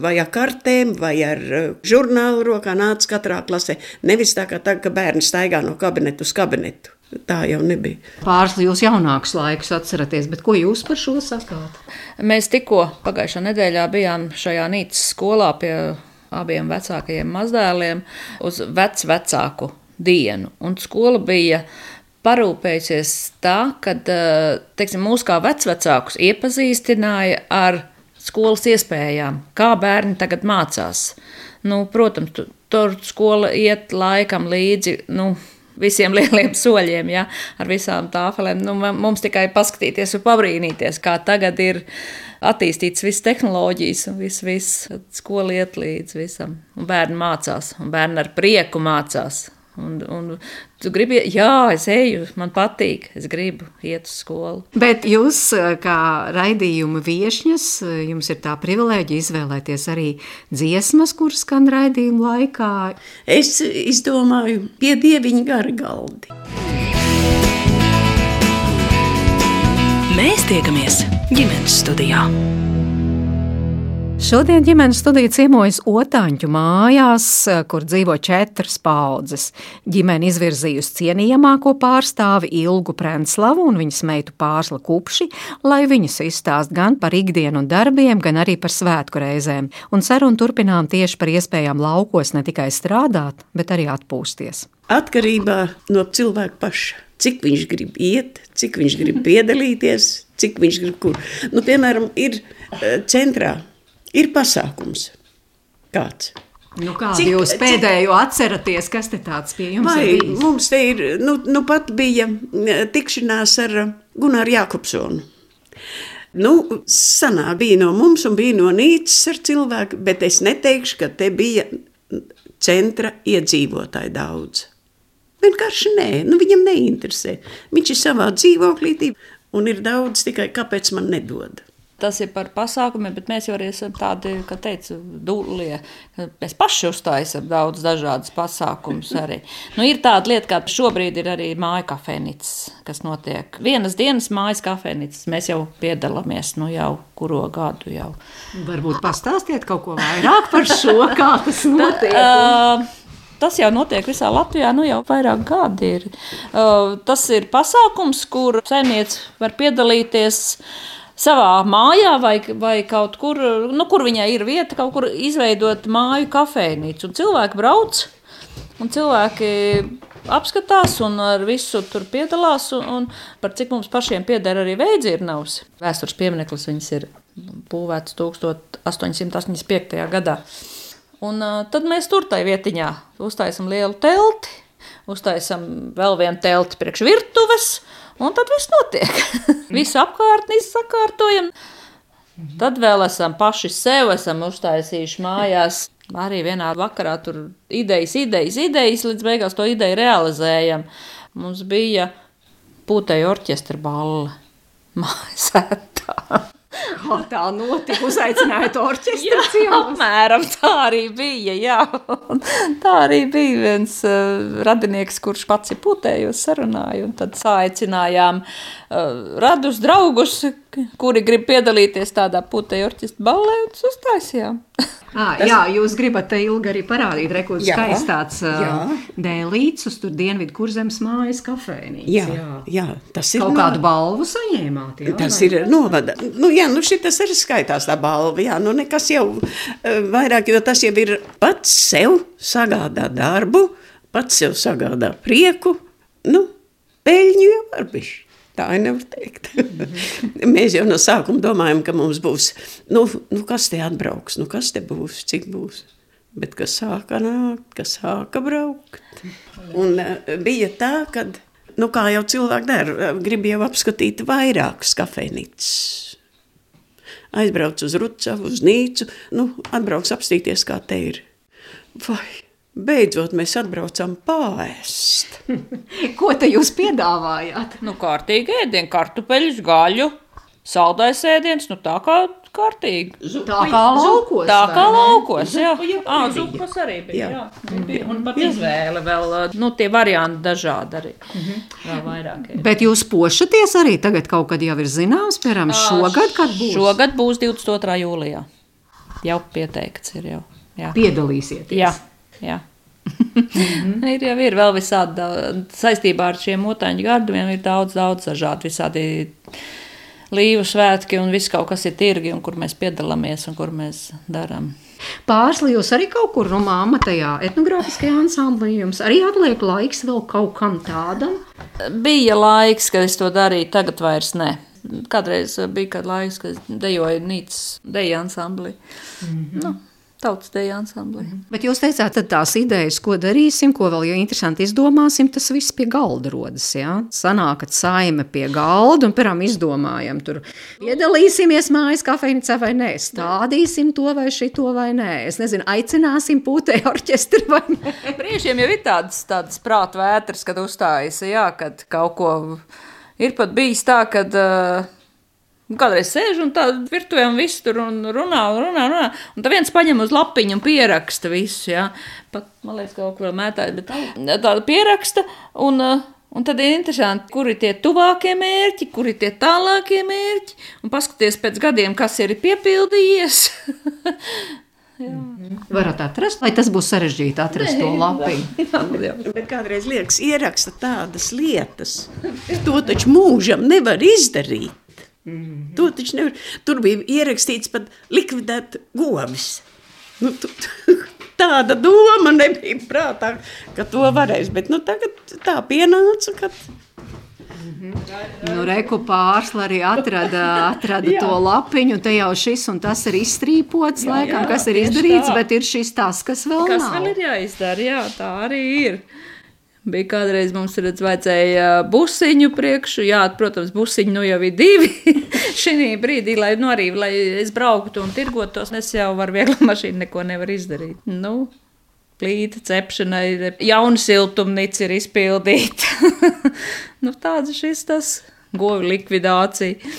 vai ar kartēm, vai ar eh, žurnālu rokā nāca katrā klasē. Nevis tā kā tagad, ka bērni staigā no kabineta uz kabinetu. Tā jau nebija. Pāris jūs jaunākus laikus atceraties, bet ko jūs par šo sakāt? Mēs tikko pagājušā nedēļā bijām šajā Nīcas skolā pie abiem vecākajiem mazdēliem uz vecvecāku dienu. Un skola bija parūpējusies tā, ka teiksim, mūs kā vecvecākus iepazīstināja ar skolas iespējām, kā bērni tagad mācās. Nu, protams, tur skola iet laikam līdzi. Nu, visiem lieliem soļiem, ja, ar visām tāfelēm. Nu, mums tikai paskatīties un pabrīnīties, kā tagad ir attīstīts viss tehnoloģijas un viss, viss skola iet līdz visam. Un bērni mācās, un bērni ar prieku mācās. Un, un tu gribi, jā, es eju, man patīk, es gribu iet uz skolu. Bet jūs, eh, kā raidījuma viesņas, eh, jums ir tā privilēģija izvēlēties arī dziesmas, kuras skan raidījuma laikā. Es izdomāju pie dieviņa gargaldi. Mēs tiekamies ģimenes studijā. Šodien ģimenes studija ciemojas Otāņu mājās, kur dzīvo četras paudzes. Ģimene izvirzījusi cienījamāko pārstāvi Ilgu Prenslavu un viņas meitu Pārsla Kupši, lai viņas izstāst gan par ikdienu un darbiem, gan arī par svētku reizēm. Un sarunu turpinām tieši par iespējām laukos ne tikai strādāt, bet arī atpūsties. Atkarībā no cilvēka paša. Cik viņš grib iet, cik viņš grib piedalīties, cik viņš grib kur. Nu, piemēram, ir centrā ir pasākums kāds. Nu, kādu cik, jūs pēdējo cik... atceraties, kas te tāds pie jums Vai, ir? Bijis? Mums te ir, nu, nu pat bija tikšanās ar Gunāru Jākopsonu. Nu, sanā bija no mums un bija no Nīcas ar cilvēku, bet es neteikšu, ka te bija centra iedzīvotāji daudz. Vienkārši nē, nu viņam neinteresē. Viņš ir savā dzīvoklī un ir daudz tikai kāpēc man nedod tas ir par pasākumiem, bet mēs jau arī esam tādi, kā teicu, dūlie. Mēs paši uztaisām daudz dažādas pasākumus arī. Nu, ir tāda lieta, kā šobrīd ir arī māja kafejnīcas, kas notiek. Vienas dienas mājas kafejnīcas mēs jau piedalāmies, nu jau kuro gadu jau. Varbūt pastāstiet kaut ko vairāk par šo, kā tas notiek. Tad, uh, Tas jau notiek visā Latvijā, nu jau vairāk gadi ir. Uh, tas ir pasākums, kur saimnieks var piedalīties savā mājā vai, vai kaut kur, nu, kur viņai ir vieta, kaut kur izveidot māju kafejnīcu. Un cilvēki brauc, un cilvēki apskatās un ar visu tur piedalās. Un, un par cik mums pašiem pieder arī veidzirnavs. Vēstures piemineklis viņas ir būvēts 1885. gadā. Un tad mēs tur tajā vietiņā uztaisam lielu telti, uztaisam vēl vienu telti priekš virtuves, Un tad viss notiek. Visu apkārtni sakārtojam. Tad vēl esam paši sev esam uztaisījuši mājās. Arī vienā vakarā tur idejas, idejas, idejas, līdz beigās to ideju realizējam. Mums bija puteja orķestra balle mājasētā. Kā tā notika? Uzaicinājāt orķestri ciemos? Apmēram tā arī bija, jā. Tā arī bija viens uh, radinieks, kurš pats ir putējos sarunāju, un tad saicinājām uh, radus draugus, kuri grib piedalīties tādā putēju orķestra ballē, un uztaisījām. À, tas... Jā, jūs gribat te ilgi arī parādīt, rekord skaists tāds uh, dēlīts uz tur dienvidu kurzemes mājas kafēnītes. Jā, jā. jā, tas ir. Kaut no... kādu balvu saņēmāt, jā? Tas ir novada. Nu, jā, nu šitas arī skaitās tā balva, jā, nu nekas jau vairāk, jo tas jau ir pats sev sagādā darbu, pats sev sagādā prieku, nu, peļņu jau var bišķi. Tā nevar teikt. Mēs jau no sākuma domājam, ka mums būs, nu, nu kas te atbrauks, nu kas te būs, cik būs. Bet kas sāka nākt, kas sāka braukt. Un uh, bija tā, ka, nu kā jau cilvēki dara, grib jau apskatīt vairākas kafejnīcas. Aizbrauc uz Rucavu, uz Nīcu, nu, atbrauc apstīties, kā te ir. Vai Beidzot, mēs atbraucām pāriest. Ko te jūs piedāvājāt? Nu, kārtīgi ēdienu, kartupeļus, gaļu. Saldais ēdiens, nu tā kā kārtīgi. Tā kā laukos. Tā kā laukos, jā. Zupa jau Ā, bija. zupas arī bija, Jā. jā. Bija, Un pat izvēle vēl, nu, tie varianti dažādi arī. Vēl vairāk. ir. Bet jūs pošaties arī tagad kaut kad jau ir zināms, piemēram, šogad, kad būs? Šogad būs 22. jūlijā. Jau pieteikts ir jau. Jā. Piedalīsieties. Jā, jā. ir jau ir vēl visādi da- saistībā ar šiem otāņu gardumiem. Ir daudz, daudz dažādu visādi līvu svētki un viss kaut kas ir tirgi, un kur mēs piedalāmies un kur mēs darām. Pārsli jūs arī kaut kur no māma tajā etnogrāfiskajā ansamblī. Jums arī atliek laiks vēl kaut kam tādam. Bija laiks, kad es to darīju, tagad vairs ne. Kādreiz bija kāds laiks, kad dejoju Nīcas deju ansamblī. Mm -hmm. nu, tautas deju ansamblī. -hmm. Bet jūs teicāt, tad tās idejas, ko darīsim, ko vēl jau interesanti izdomāsim, tas viss pie galda rodas. Ja? Sanākat saime pie galda un pirmām izdomājam, tur piedalīsimies mājas kafejnīcā vai nē, stādīsim to vai šito vai nē. Es nezinu, aicināsim pūtēju orķestri vai nē. Brīžiem jau ir tādas, tādas prāta vētras, kad uzstājas, jā, kad kaut ko ir pat bijis tā, kad. Uh, Kādreiz sēž un tā virtuvē un viss tur un runā, un runā, runā. Un tā viens paņem uz lapiņu un pieraksta visu. Jā. Pat, man liekas, kaut kur mētājas, bet tāda pieraksta. Un, uh, un tad ir interesanti, kur ir tie tuvākie mērķi, kur ir tie tālākie mērķi. Un paskaties pēc gadiem, kas ir piepildījies. Varat atrast, vai tas būs sarežģīti atrast to lapiņu. Bet kādreiz liekas, ieraksta tādas lietas. To taču mūžam nevar izdarīt. To taču nevar. Tur bija ierakstīts pat likvidēt govis. Nu, tu, tāda doma nebija prātā, ka to varēs. Bet nu, tagad tā pienāca, ka Nu, Reku pārsla arī atrada, atrada to lapiņu, te jau šis un tas ir izstrīpots, jā, laikam, jā, kas ir izdarīts, tā. bet ir šis tas, kas vēl Kas nav. vēl ir jāizdara? Jā, tā arī ir. Bija kādreiz mums redz, vajadzēja busiņu priekšu. Jā, protams, busiņi nu jau ir divi. Šī brīdī, lai, nu arī, lai es brauktu un tirgotos, es jau ar vieglu mašīnu neko nevaru izdarīt. Nu, plīta cepšanai, jauna siltumnīca ir izpildīta. nu, tāds šis tas govi likvidācija.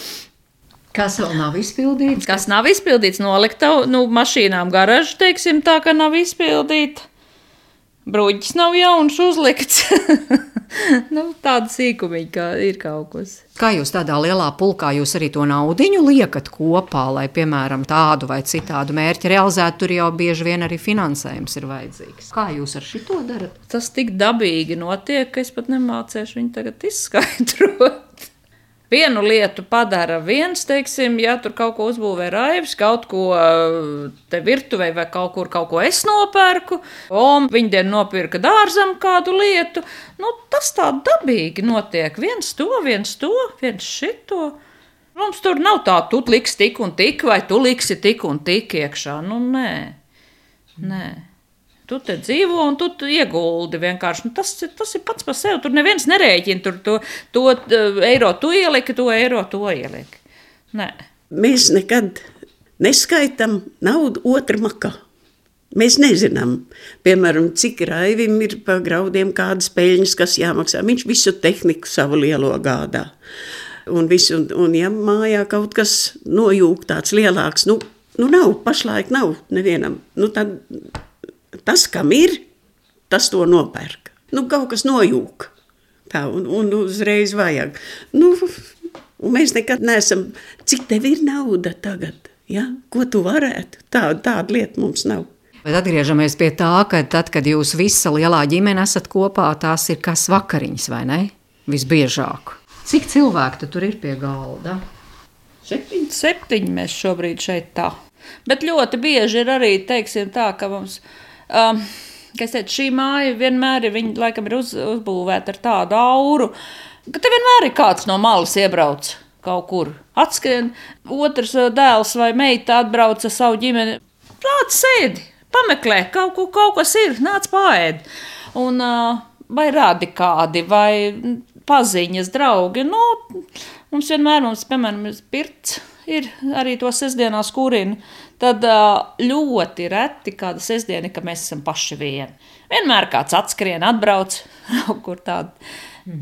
Kas vēl nav izpildīts? Kas nav izpildīts, nolikta nu, mašīnām garažu, teiksim, tā, ka nav izpildīta. Bruģis nav jauns uzlikts. nu, tāda sīkumiņa kā ir kaut kas. Kā jūs tādā lielā pulkā jūs arī to naudiņu liekat kopā, lai, piemēram, tādu vai citādu mērķi realizētu, tur jau bieži vien arī finansējums ir vajadzīgs. Kā jūs ar šito darat? Tas tik dabīgi notiek, ka es pat nemācīšu viņu tagad izskaidrot. Vienu lietu padara viens, teiksim, ja tur kaut ko uzbūvē raivs, kaut ko uh, te virtuvē vai kaut kur kaut ko es nopērku, un viņa dien nopirka dārzam kādu lietu. Nu, tas tā dabīgi notiek. Viens to, viens to, viens šito. Mums tur nav tā, tu liksi tik un tik, vai tu liksi tik un tik iekšā. Nu, nē, nē. Tu te dzīvo un tu, tu ieguldi vienkārši. Nu, tas, tas ir pats par sevi. Tur neviens nerēķina. Tur to, to uh, eiro tu ieliki, to eiro to ieliki. Nē. mēs nekad neskaitām naudu otrā makā. Mēs nezinām, piemēram, cik raivim ir pa graudiem kādas peļņas, kas jāmaksā. Viņš visu tehniku savu lielo gādā. Un, visu, un, un ja mājā kaut kas nojūg tāds lielāks, nu, nu nav, pašlaik nav nevienam. Nu, tad tas, kam ir, tas to nopērk. Nu, kaut kas nojūg. Tā, un, un uzreiz vajag. Nu, un mēs nekad neesam, cik tev ir nauda tagad, ja? ko tu varētu. Tā, tāda lieta mums nav. Bet atgriežamies pie tā, ka tad, kad jūs visa lielā ģimene esat kopā, tās ir kas vakariņas, vai ne? Visbiežāk. Cik cilvēku tad tur ir pie galda? Septiņi. Septiņi mēs šobrīd šeit tā. Bet ļoti bieži ir arī, teiksim, tā, ka mums. Um, Kas teica, šī māja vienmēr ir, viņa, laikam, ir uz, uzbūvēta ar tādu auru, ka te vienmēr ir kāds no malas iebrauc kaut kur. Atskrien, otrs uh, dēls vai meita atbrauc ar savu ģimeni. Nāc, sēdi, pameklē, kaut, ko, kaut kas ir, nāc, pāried. Un uh, vai radi kādi, vai paziņas, draugi. Nu, mums vienmēr, mums, piemēram, ir pirts, ir arī to sestdienās kurina. Tad ļoti reti kāda sestdiena, ka mēs esam paši vieni. Vienmēr kāds atskrien, atbrauc kaut kur tādu.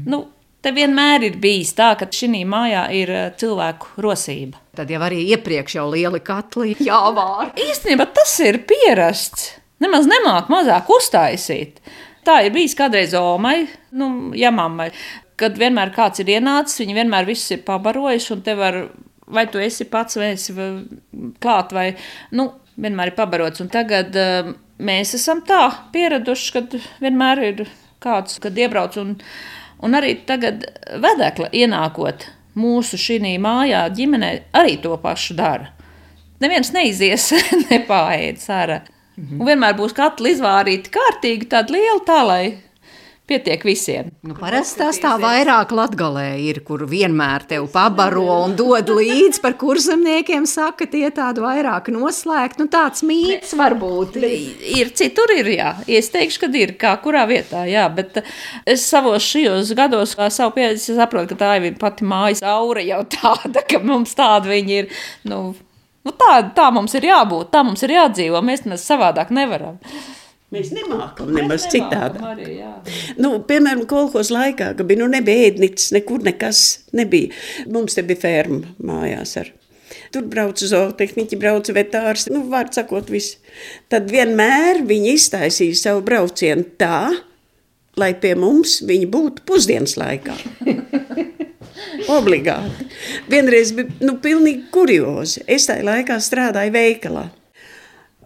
Nu, Te vienmēr ir bijis tā, ka šī mājā ir cilvēku rosība. Tad jau arī iepriekš jau lieli katli jāvār. Īstenībā tas ir pierasts. Nemaz nemāk mazāk uztaisīt. Tā ir bijis kādreiz Omai, nu, ja mammai. Kad vienmēr kāds ir ienācis, viņi vienmēr viss ir pabarojis, un te var, vai tu esi pats, vai esi klāt, vai, nu, vienmēr ir pabarots. Un tagad uh, mēs esam tā pieraduši, kad vienmēr ir kāds, kad iebrauc, un, un arī tagad vedekla ienākot mūsu šī mājā, ģimenē arī to pašu dara. Neviens neizies, nepāēdis ārā. Un vienmēr būs katli izvārīti kārtīgi, tāda liela tā, lai pietiek visiem. Nu, parasti tas tā vairāk latgalē ir, kur vienmēr tev pabaro un dod līdzi par kurzemniekiem, saka, tie tādu vairāk noslēgt. Nu, tāds mīts varbūt. Ir citur ir, jā. Es teikšu, ka ir, kā kurā vietā, jā, bet es savos šajos gados, kā savu pieredzi, saprotu, ka tā ir pati mājas aura jau tāda, ka mums tāda viņi ir, nu, Nu, tā, tā mums ir jābūt, tā mums ir jādzīvo. Mēs mēs savādāk nevaram. Mēs nemākam nemaz citādi. Nu, piemēram, kolekcijas laikā, kad bija, nu, nebija ēdnīcas, nekur nekas nebija. Mums te bija ferma mājās. Ar. Tur brauca zootehniķi, brauca vetārs, nu, var sakot, viss. Tad vienmēr viņi iztaisīja savu braucienu tā, lai pie mums viņi būtu pusdienas laikā. Obligāti. Vienreiz bija nu, pilnīgi kuriozi. Es tajā laikā strādāju veikalā.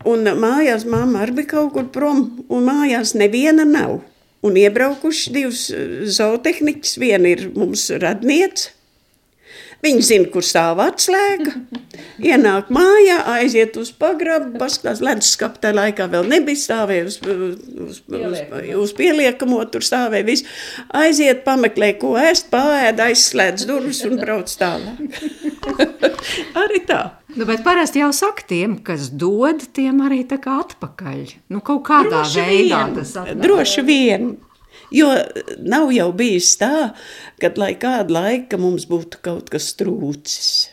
Un mājās mamma arī bija kaut kur prom, un mājās neviena nav. Un iebraukuši divas zootehniķis, viena ir mums radniece, Viņi zina, kur stāv atslēga. Ienāk mājā, aiziet uz pagrabu, paskatās, leduskapī tajā laikā vēl nebija stāvēja uz, uz, uz, uz pieliekamo, tur stāvēja viss. Aiziet, pameklē, ko ēst, paēd, aizslēdz durvis un brauc tālāk. arī tā. Nu, bet parasti jau saka, tiem, kas dod, tiem arī tā kā atpakaļ. Nu, kaut kādā droši veidā vien, tas atpakaļ. Droši vien. Jo nav jau bijis tā, ka lai kādu laiku mums būtu kaut kas trūcis.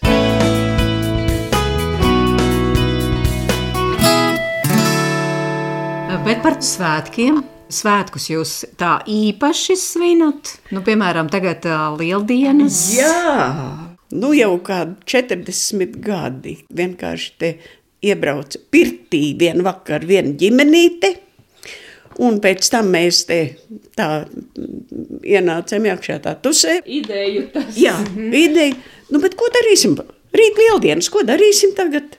Bet par svētkiem. Svētkus jūs tā īpaši svinat? Nu, piemēram, tagad uh, lieldienas. Jā, nu jau kādi 40 gadi. Vienkārši te iebrauca pirtī vienu vakaru viena ģimenīte Un pēc tam mēs te tā ienācām iekšā tā tusē. Ideju tas. Jā, ideja. Nu, bet ko darīsim? Rīt lieldienas, ko darīsim tagad?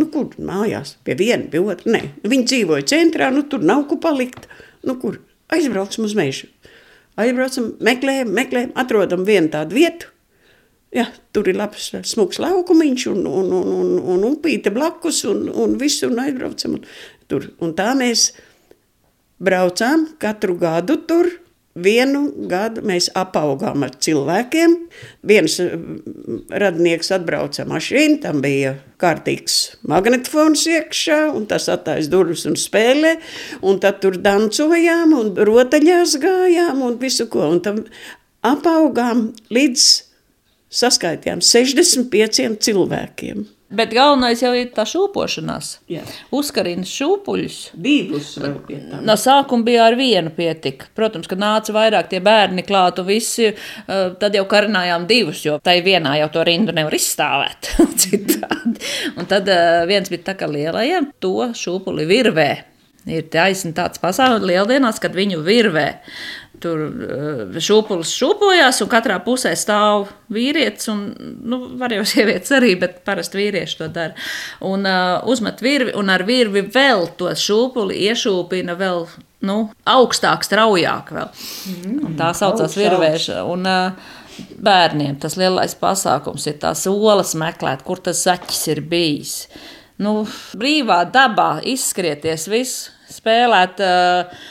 Nu, kur mājās? Pie viena, pie otra. Nē, viņi dzīvoja centrā, nu tur nav ko palikt. Nu, kur? Aizbraucam uz mežu. Aizbraucam, meklējam, meklējam, atrodam vienu tādu vietu. Jā, tur ir labs, smags laukumiņš un, un, un, un, un upīte blakus un, un viss, un aizbraucam. Un, tur. un tā mēs braucām katru gadu tur. Vienu gadu mēs apaugām ar cilvēkiem. Viens mm, radnieks atbrauca mašīnu, tam bija kārtīgs magnetofons iekšā, un tas attaisno durvis un spēlē. Un tad tur dancojām, un rotaļās gājām, un visu ko. Un tam apaugām līdz saskaitījām 65 cilvēkiem. Bet galvenais jau ir tā šūpošanās. Uzkarina šūpuļus. Divus. No sākuma bija ar vienu pietika. Protams, kad nāca vairāk tie bērni klāt un visi, eh, tad jau karinājām divus, jo tai vienā jau to rindu nevar izstāvēt. un tad eh, viens bija tā kā lielajiem, to šūpuli virvē. Ir taisnība tāds pasaules lieldienās, kad viņu virvē. Tur eh, šūpulis šūpojās, un katrā pusē stāv vīrietis. Un, nu, var jau sievietes arī, bet parasti vīrieši to dara. Un uh, uzmet virvi, un ar virvi vēl to šūpuli iešūpina vēl nu, augstāk, straujāk. Vēl. Mm, tā saucās virvēšana. Un, uh, Bērniem tas lielais pasākums ir tās olas meklēt, kur tas zaķis ir bijis. Nu, brīvā dabā izskrieties, visu spēlēt. Uh,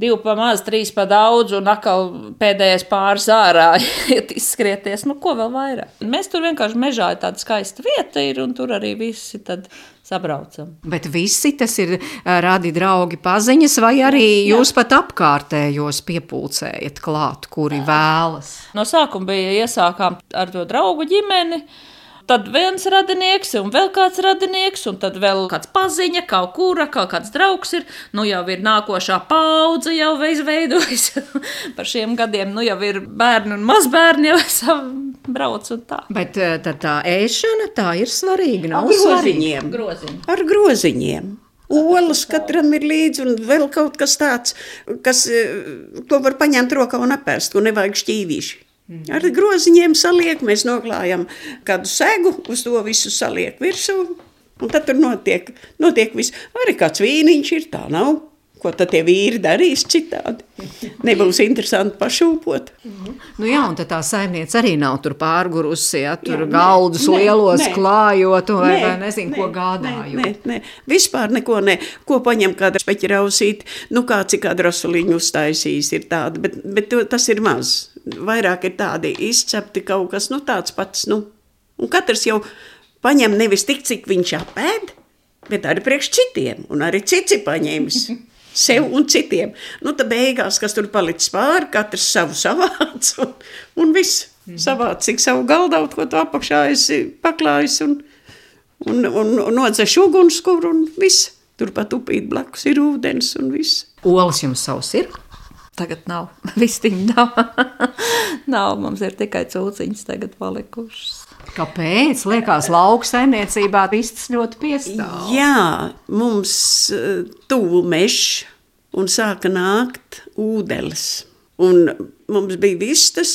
divi pa maz, trīs pa daudz, un atkal pēdējais pāris ārā iet izskrieties. Nu, ko vēl vairāk? Mēs tur vienkārši mežā ir tāda skaista vieta, ir, un tur arī visi tad sabraucam. Bet visi tas ir radi draugi paziņas, vai arī Jā. jūs pat apkārtējos piepulcējat klāt, kuri vēlas? No sākuma bija iesākām ar to draugu ģimeni. Tad viens radinieks, un vēl kāds radinieks, un tad vēl kāds paziņa, kaut kura, kaut kāds draugs ir. Nu jau ir nākošā paudze, jau izveidojas par šiem gadiem. Nu jau ir bērni un mazbērni jau brauc un tā. Bet eh, tad tā ēšana tā ir svarīga. Nav Ar groziņiem. Groziņi. Ar groziņiem. Olas katram ir līdzi, un vēl kaut kas tāds, kas, eh, ko var paņemt rokā un apēst, ko nevajag šķīvīši. Ar groziņiem saliek, mēs noklājam kādu segu, uz to visu saliek virsū, un tad tur notiek, notiek viss. Arī kāds vīniņš ir, tā nav. Ko tad tie vīri darīs citādi? Nebūs interesanti pašūpot. Nu jā, un tā saimniece arī nav tur pārgurusi, ja tur Jā, nē, galdus nē, lielos nē. klājot, vai, Nē, vai nezinu, ko nē, gādājot. Nē, nē, nē, vispār neko ne. Ko paņem kāda speķirausīt, nu kāds ir kāda rasuliņu uztaisījis ir tāda, bet, bet to- tas ir maz. Vairāk ir tādi izcepti kaut kas, nu tāds pats, nu. Un katrs jau paņem nevis tik, cik viņš apēd, bet arī priekš citiem, un arī cits ir paņēmis. Sev un citiem. Nu, tad beigās, kas tur palicis pāri, katrs savu savāc, un, un viss savāc, cik savu galdautu, ko tu apakšā esi paklājis, un, un, un, un nodzēš ugunskura un viss. Turpat upīt blakus ir ūdens un viss. Olas jums savs ir? Tagad nav. Vistiņa nav. nav. Mums ir tikai cūciņas tagad palikušas. Kāpēc? Liekas, lauka saimniecībā viss ļoti piestāv. Jā, mums eh, tuvu mežs un sāka nākt ūdeles. Un mums bija vistas,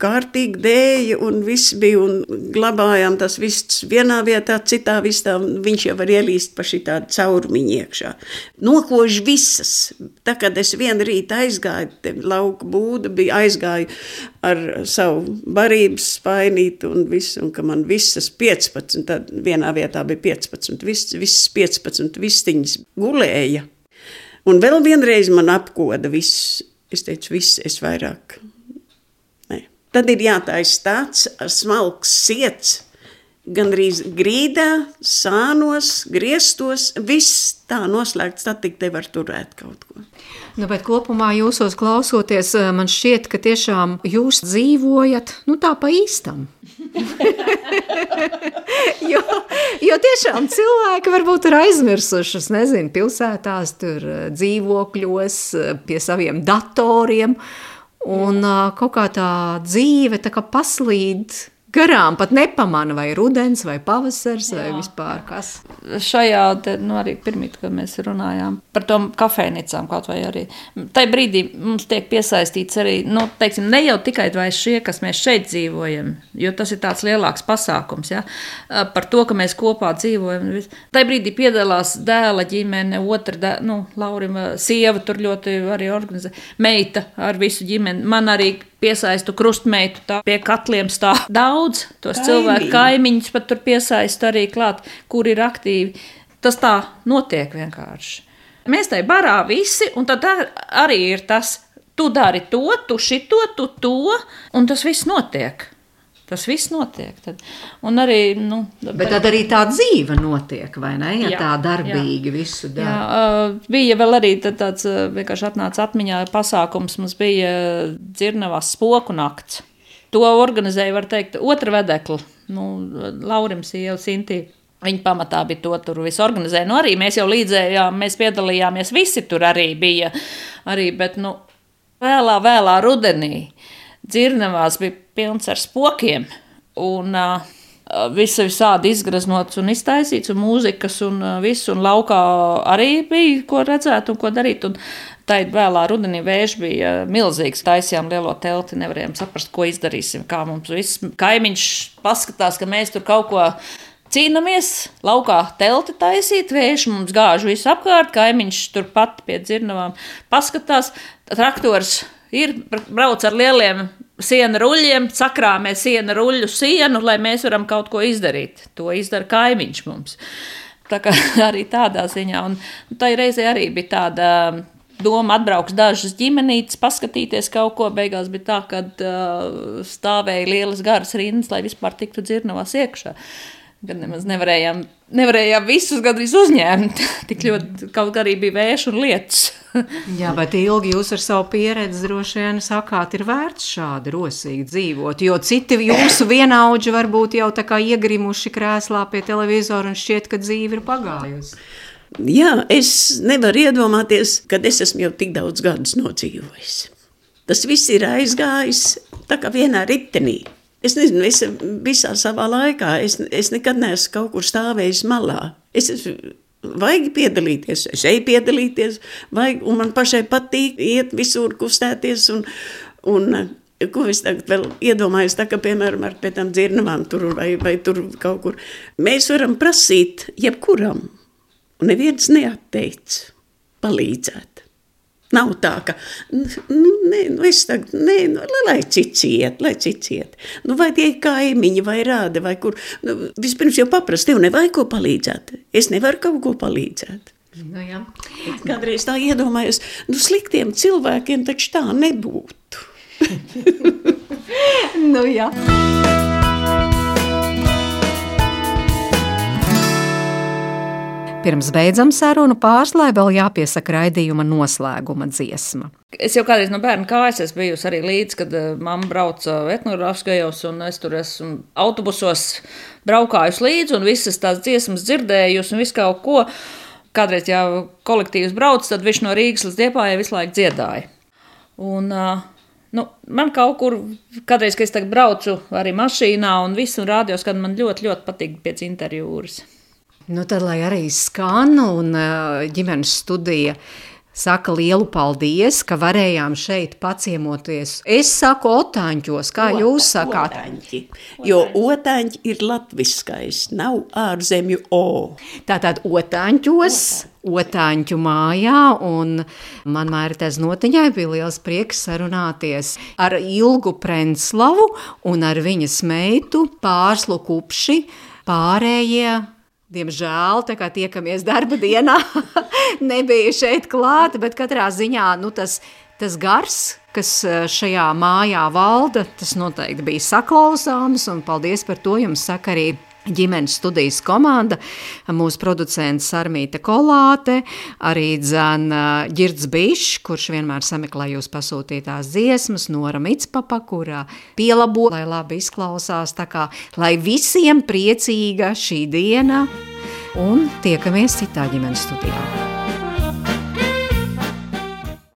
kārtīgi dēļa, un viss bija, un glabājām tas viss vienā vietā, citā vistā, un viņš jau var ielīst pa šī tādu caurumiņu iekšā. Nokož visas. Tā, kad es vienu rītu aizgāju, te lauka būda bija aizgāju ar savu barības spainītu un visu, un ka man visas 15, tad vienā vietā bija 15, viss, visas 15 vistiņas gulēja. Un vēl vienreiz man apkoda viss. Es teicu, viss, es vairāk. Tad ir jātaisa tāds smalks siets, gan arī grīdā, sānos, griestos, viss tā noslēgts, tad tik te var turēt kaut ko. Nu, bet kopumā jūsos klausoties, eh, man šķiet, ka tiešām jūs dzīvojat nu, tā pa īstam. jo, jo tiešām cilvēki varbūt ir aizmirsuši, nezinu, pilsētās, tur eh, dzīvokļos, eh, pie saviem datoriem. Un uh, kaut kā tā dzīve tā kā paslīd garām, pat nepamana, vai rudens, vai pavasars, vai vispār kas. Šajā te, nu, arī pirmie, kad mēs runājām par tom kafejnīcām, kaut vai arī tajā brīdī mums tiek piesaistīts arī, nu, teiksim, ne jau tikai šie, kas mēs šeit dzīvojam, jo tas ir tāds lielāks pasākums, ja, par to, ka mēs kopā dzīvojam. Tajā brīdī piedalās dēla ģimene, otra, dē, nu, Laurima sieva tur ļoti arī organizē, meita ar visu ģimeni, man arī piesaistu krustmeitu, tā pie katliem stāv daudz, tos Kaimiņi. cilvēku kaimiņus pat tur piesaistu arī klāt, kur ir aktīvi. Tas tā notiek vienkārši. Mēs tai barā visi, un tad ar- arī ir tas, tu dari to, tu šito, tu to, un tas viss notiek. Tas viss notiek. Tad. Un arī, nu, Bet tad arī tā dzīve notiek, vai ne? Ja Jā, tā darbīgi visu Jā, dara. uh, bija vēl arī tāds uh, vienkārši atnāca atmiņā pasākums. Mums bija uh, dzirnavās spoku nakts. To organizēja, var teikt, otra vedekla. Nu, Laurims jau Sintīja. Viņa pamatā bija to tur visu organizēja. Nu, arī mēs jau līdzējām, mēs piedalījāmies, visi tur arī bija. Arī, bet, nu, vēlā, vēlā rudenī dzirnavās bija pilns ar spokiem. Un, uh, Visu visādi izgraznots un iztaisīts, un mūzikas, un viss, un laukā arī bija ko redzēt un ko darīt. Un tā vēlā rudenī vējš bija milzīgs, taisījām lielo telti, nevarējām saprast, ko izdarīsim. Kā mums viss kaimiņš paskatās, ka mēs tur kaut ko cīnāmies, laukā telti taisīt, vējš mums gāž visu apkārt, kaimiņš turpat pie dzirnavām paskatās, traktors ir brauc ar lieliem sienu ruļļiem, sakrāmē sienu ruļļu sienu, lai mēs varam kaut ko izdarīt. To izdara kaimiņš mums. Tā kā arī tādā ziņā. Un tā reizē arī bija tāda doma atbrauks dažas ģimenītes, paskatīties kaut ko. Beigās bija tā, ka uh, stāvēja lielas garas rindas, lai vispār tiktu dzirnavās iekšā. Gan nemaz nevarējām, nevarējām visus gandrīz uzņemt. Tik ļoti kaut kā arī bija vējš un lietus. Jā, bet ilgi jūs ar savu pieredzi droši vien sakāt, ir vērts šādi rosīgi dzīvot. Jo citi jūsu vienaudži varbūt jau tā kā iegrimuši krēslā pie televizora un šķiet, ka dzīve ir pagājusi. Jā, es nevaru iedomāties, kad es esmu jau tik daudz gadus nodzīvojis. Tas viss ir aizgājis tā kā vienā ritenī. Es nezinu, es visā savā laikā, es, es nekad neesmu kaut kur stāvējis malā. Es esmu vajag piedalīties, es eju piedalīties, vajag, un man pašai patīk iet visur, kustēties. Un, un, Ko es tagad vēl iedomājos, tā kā, piemēram, ar tām dzirnavām tur vai, vai tur kaut kur. Mēs varam prasīt jebkuram, un neviens neatteic palīdzēt. Nav tā, ka nu, nē, nu es tagad, nē, nu, lai cits iet, lai cits iet. Nu, vai tie ir kaimiņi, vai rādi, vai kur. Nu, vispirms jau paprast, tev nevajag ko palīdzēt. Es nevaru kaut ko palīdzēt. Nu, jā. Kādreiz tā iedomājos, nu sliktiem cilvēkiem taču tā nebūtu. nu, jā. Pirms beidzam sarunu pārslēdz vēl jāpiesaka raidījuma noslēguma dziesma. Es jau kādreiz no bērna kājas esmu bijusi arī līdzi, kad uh, mamma brauca etnogrāfiskajos, un es tur esmu autobusos braukājusi līdzi, un visas tās dziesmas dzirdējusi, un visu kaut ko. Kādreiz, ja kolektīvs brauc, tad viņš no Rīgas līdz Diepājai visu laiku dziedāja. Un, uh, Nu, man kaut kur, kādreiz, kad es braucu arī mašīnā un visu rādījos, kad man ļoti, ļoti patīk pēc interjūras. Nu, tad, lai arī skan un ģimenes studija saka lielu paldies, ka varējām šeit paciemoties. Es saku otāņķos, kā Ota, jūs sakāt? Otāņķi, jo otāņķi ir latviskais, nav ārzemju o. Tātad otāņķos. Otāņu mājā, un man mērķis notiņai bija liels prieks sarunāties ar Ilgu Prenslavu un ar viņas meitu Pārslu Kupši. Pārējie Diemžēl, tā kā tiekamies darba dienā, nebija šeit klāta, bet katrā ziņā nu, tas, tas gars, kas e, šajā mājā valda, tas noteikti bija saklausāms, un paldies par to jums saka arī ģimenes studijas komanda, mūsu producents Armīta Kolāte, arī dzēna Girds Bišs, kurš vienmēr sameklē jūs pasūtītās dziesmas, Nora Mitspapa, kurā pielabo, lai labi izklausās, tā kā, lai visiem priecīga šī diena, un tiekamies citā ģimenes studijā.